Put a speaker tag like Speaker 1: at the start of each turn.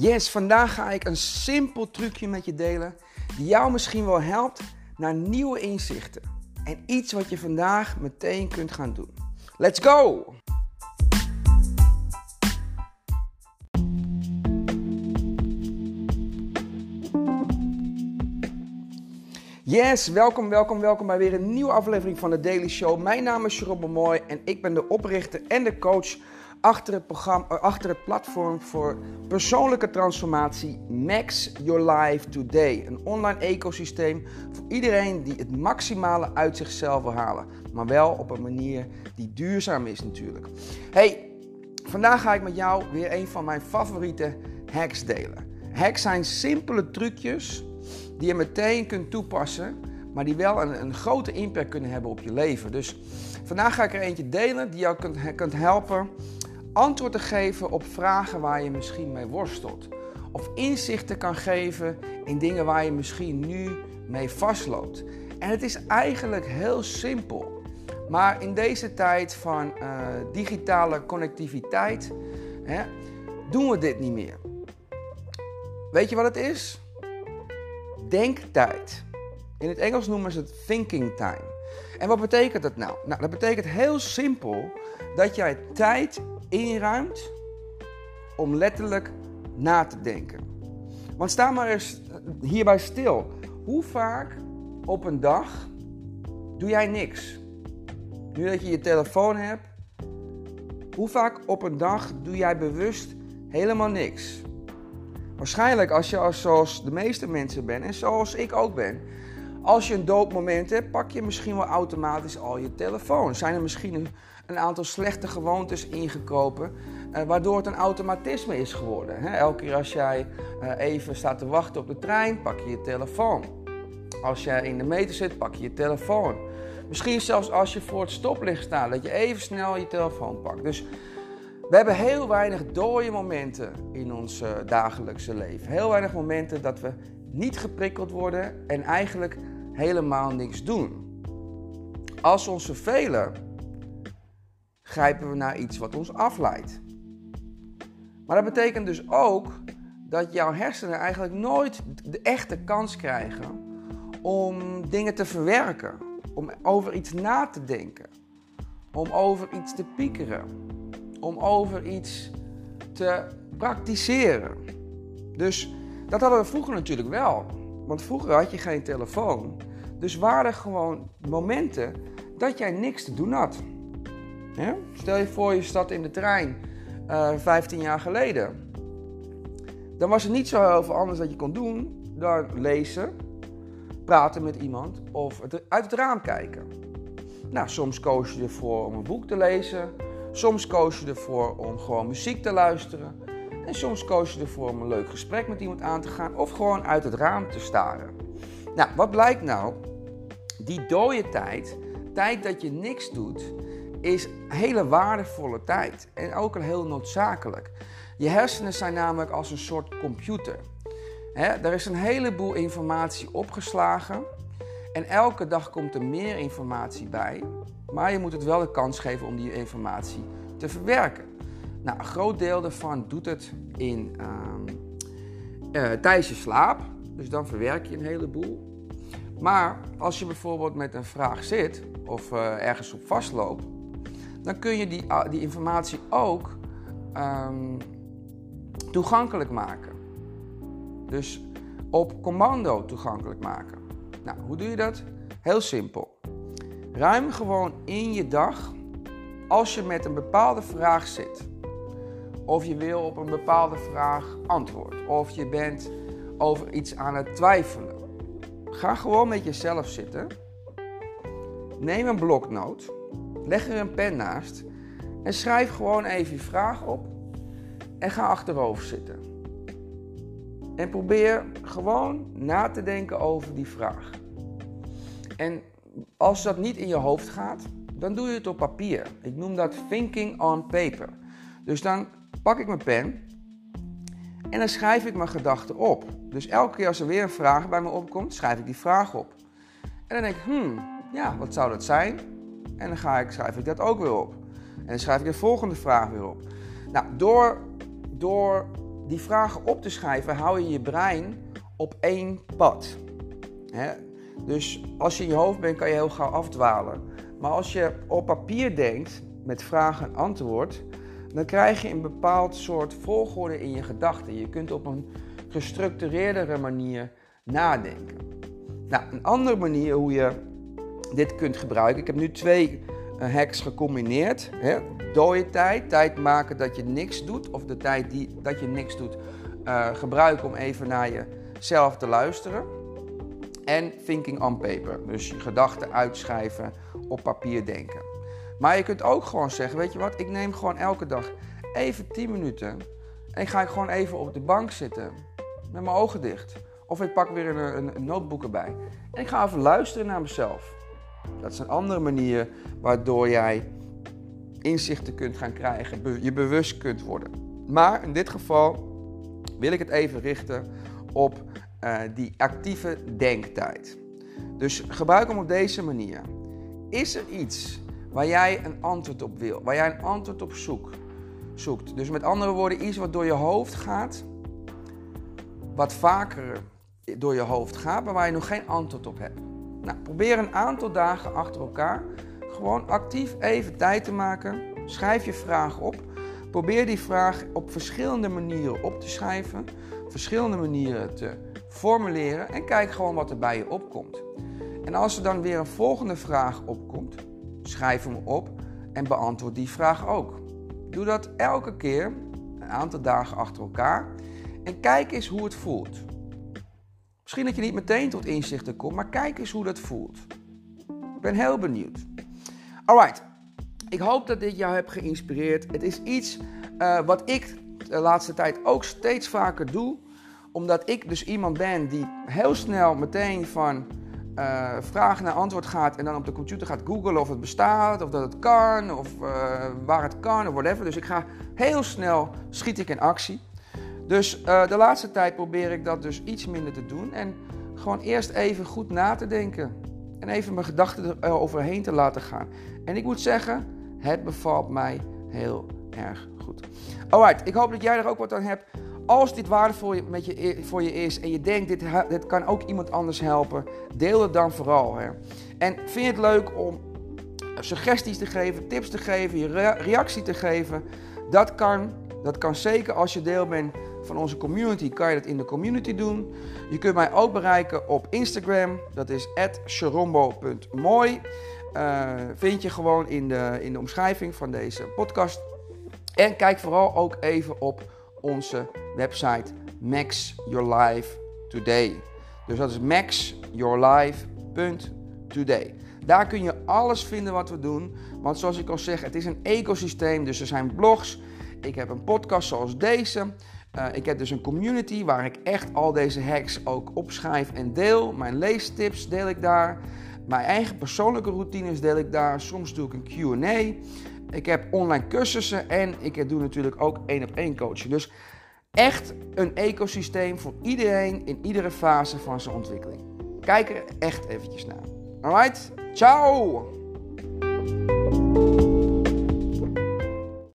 Speaker 1: Yes, vandaag ga ik een simpel trucje met je delen die jou misschien wel helpt naar nieuwe inzichten en iets wat je vandaag meteen kunt gaan doen. Let's go! Yes, welkom, welkom, welkom bij weer een nieuwe aflevering van de Daily Show. Mijn naam is Jeroen Mooi en ik ben de oprichter en de coach achter het, programma, eh, achter het platform voor persoonlijke transformatie Max Your Life Today. Een online ecosysteem voor iedereen die het maximale uit zichzelf wil halen. Maar wel op een manier die duurzaam is natuurlijk. Hey, vandaag ga ik met jou weer een van mijn favoriete hacks delen. Hacks zijn simpele trucjes die je meteen kunt toepassen, maar die wel een, een grote impact kunnen hebben op je leven. Dus vandaag ga ik er eentje delen die jou kunt, helpen antwoord te geven op vragen waar je misschien mee worstelt. Of inzichten kan geven in dingen waar je misschien nu mee vastloopt. En het is eigenlijk heel simpel. Maar in deze tijd van uh, digitale connectiviteit hè, doen we dit niet meer. Weet je wat het is? Denktijd. In het Engels noemen ze het thinking time. En wat betekent dat nou? Nou, dat betekent heel simpel dat jij tijd inruimt om letterlijk na te denken. Want sta maar eens hierbij stil. Hoe vaak op een dag doe jij niks? Nu dat je je telefoon hebt, hoe vaak op een dag doe jij bewust helemaal niks? Waarschijnlijk als je als zoals de meeste mensen bent en zoals ik ook ben, als je een doodmoment hebt, pak je misschien wel automatisch al je telefoon. Zijn er misschien een, aantal slechte gewoontes ingekropen, eh, waardoor het een automatisme is geworden. Hè? Elke keer als jij eh, even staat te wachten op de trein, pak je je telefoon. Als jij in de meter zit, pak je je telefoon. Misschien zelfs als je voor het stoplicht staat, dat je even snel je telefoon pakt. Dus we hebben heel weinig dode momenten in ons uh, dagelijkse leven. Heel weinig momenten dat we niet geprikkeld worden en eigenlijk helemaal niks doen. Als we ons vervelen, grijpen we naar iets wat ons afleidt. Maar dat betekent dus ook dat jouw hersenen eigenlijk nooit de echte kans krijgen om dingen te verwerken, om over iets na te denken, om over iets te piekeren, om over iets te praktiseren. Dus dat hadden we vroeger natuurlijk wel. Want vroeger had je geen telefoon. Dus waren er gewoon momenten dat jij niks te doen had. Stel je voor, je staat in de trein uh, eh, 15 jaar geleden. Dan was er niet zo heel veel anders dat je kon doen dan lezen, praten met iemand of uit het raam kijken. Nou, soms koos je ervoor om een boek te lezen. Soms koos je ervoor om gewoon muziek te luisteren. En soms koos je ervoor om een leuk gesprek met iemand aan te gaan of gewoon uit het raam te staren. Nou, wat blijkt nou? Die dode tijd, tijd dat je niks doet, is hele waardevolle tijd en ook een heel noodzakelijk. Je hersenen zijn namelijk als een soort computer. He, er is een heleboel informatie opgeslagen en elke dag komt er meer informatie bij, maar je moet het wel de kans geven om die informatie te verwerken. Nou, een groot deel daarvan doet het in, uh, tijdens je slaap, dus dan verwerk je een heleboel. Maar als je bijvoorbeeld met een vraag zit of uh, ergens op vastloopt, dan kun je die, ah, die informatie ook um, toegankelijk maken. Dus op commando toegankelijk maken. Nou, hoe doe je dat? Heel simpel. Ruim gewoon in je dag als je met een bepaalde vraag zit. Of je wil op een bepaalde vraag antwoord. Of je bent over iets aan het twijfelen. Ga gewoon met jezelf zitten. Neem een bloknoot. Leg er een pen naast. En schrijf gewoon even je vraag op. En ga achterover zitten. En probeer gewoon na te denken over die vraag. En als dat niet in je hoofd gaat, dan doe je het op papier. Ik noem dat thinking on paper. Dus dan pak ik mijn pen en dan schrijf ik mijn gedachten op. Dus elke keer als er weer een vraag bij me opkomt, schrijf ik die vraag op. En dan denk ik, hmm, ja, wat zou dat zijn? En dan ga ik, schrijf ik dat ook weer op. En dan schrijf ik de volgende vraag weer op. Nou, door, door die vragen op te schrijven, hou je je brein op één pad. Hè? Dus als je in je hoofd bent, kan je heel gauw afdwalen. Maar als je op papier denkt, met vraag en antwoord, dan krijg je een bepaald soort volgorde in je gedachten. Je kunt op een gestructureerdere manier nadenken. Nou, een andere manier hoe je dit kunt gebruiken. Ik heb nu twee hacks gecombineerd. Hè. Dode tijd, tijd maken dat je niks doet. Of de tijd die, dat je niks doet, uh, gebruiken om even naar jezelf te luisteren. En thinking on paper. Dus je gedachten uitschrijven, op papier denken. Maar je kunt ook gewoon zeggen, weet je wat, ik neem gewoon elke dag even 10 minuten. En ik ga gewoon even op de bank zitten. Met mijn ogen dicht. Of ik pak weer een, een, een notebook erbij. En ik ga even luisteren naar mezelf. Dat is een andere manier waardoor jij inzichten kunt gaan krijgen, je bewust kunt worden. Maar in dit geval wil ik het even richten op uh, die actieve denktijd. Dus gebruik hem op deze manier. Is er iets waar jij een antwoord op wil, waar jij een antwoord op zoekt? zoekt. Dus met andere woorden, iets wat door je hoofd gaat, wat vaker door je hoofd gaat, maar waar je nog geen antwoord op hebt. Nou, probeer een aantal dagen achter elkaar gewoon actief even tijd te maken. Schrijf je vraag op. Probeer die vraag op verschillende manieren op te schrijven, verschillende manieren te formuleren en kijk gewoon wat er bij je opkomt. En als er dan weer een volgende vraag opkomt, schrijf hem op en beantwoord die vraag ook. Doe dat elke keer, een aantal dagen achter elkaar en kijk eens hoe het voelt. Misschien dat je niet meteen tot inzichten komt, maar kijk eens hoe dat voelt. Ik ben heel benieuwd. Alright, ik hoop dat dit jou heeft geïnspireerd. Het is iets uh, wat ik de laatste tijd ook steeds vaker doe, omdat ik dus iemand ben die heel snel meteen van uh, vraag naar antwoord gaat en dan op de computer gaat googlen of het bestaat, of dat het kan, of uh, waar het kan, of whatever. Dus ik ga heel snel, schiet ik in actie. Dus uh, de laatste tijd probeer ik dat dus iets minder te doen en gewoon eerst even goed na te denken. En even mijn gedachten eroverheen te laten gaan. En ik moet zeggen, het bevalt mij heel erg goed. Alright, ik hoop dat jij er ook wat aan hebt. Als dit waardevol met je, voor je is en je denkt, dit, dit kan ook iemand anders helpen, deel het dan vooral. Hè. En vind je het leuk om suggesties te geven, tips te geven, je reactie te geven? Dat kan, dat kan zeker als je deel bent van onze community, kan je dat in de community doen. Je kunt mij ook bereiken op Instagram, dat is @sharombo.mooi. Uh, vind je gewoon in de, in de omschrijving van deze podcast. En kijk vooral ook even op onze website Max Your Life Today. Dus dat is maxyourlife.today. Daar kun je alles vinden wat we doen. Want zoals ik al zeg, het is een ecosysteem. Dus er zijn blogs. Ik heb een podcast zoals deze. Uh, ik heb dus een community waar ik echt al deze hacks ook opschrijf en deel. Mijn leestips deel ik daar. Mijn eigen persoonlijke routines deel ik daar. Soms doe ik een QA. Ik heb online cursussen en ik doe natuurlijk ook één op één coaching. Dus echt een ecosysteem voor iedereen in iedere fase van zijn ontwikkeling. Kijk er echt eventjes naar. Alright, ciao!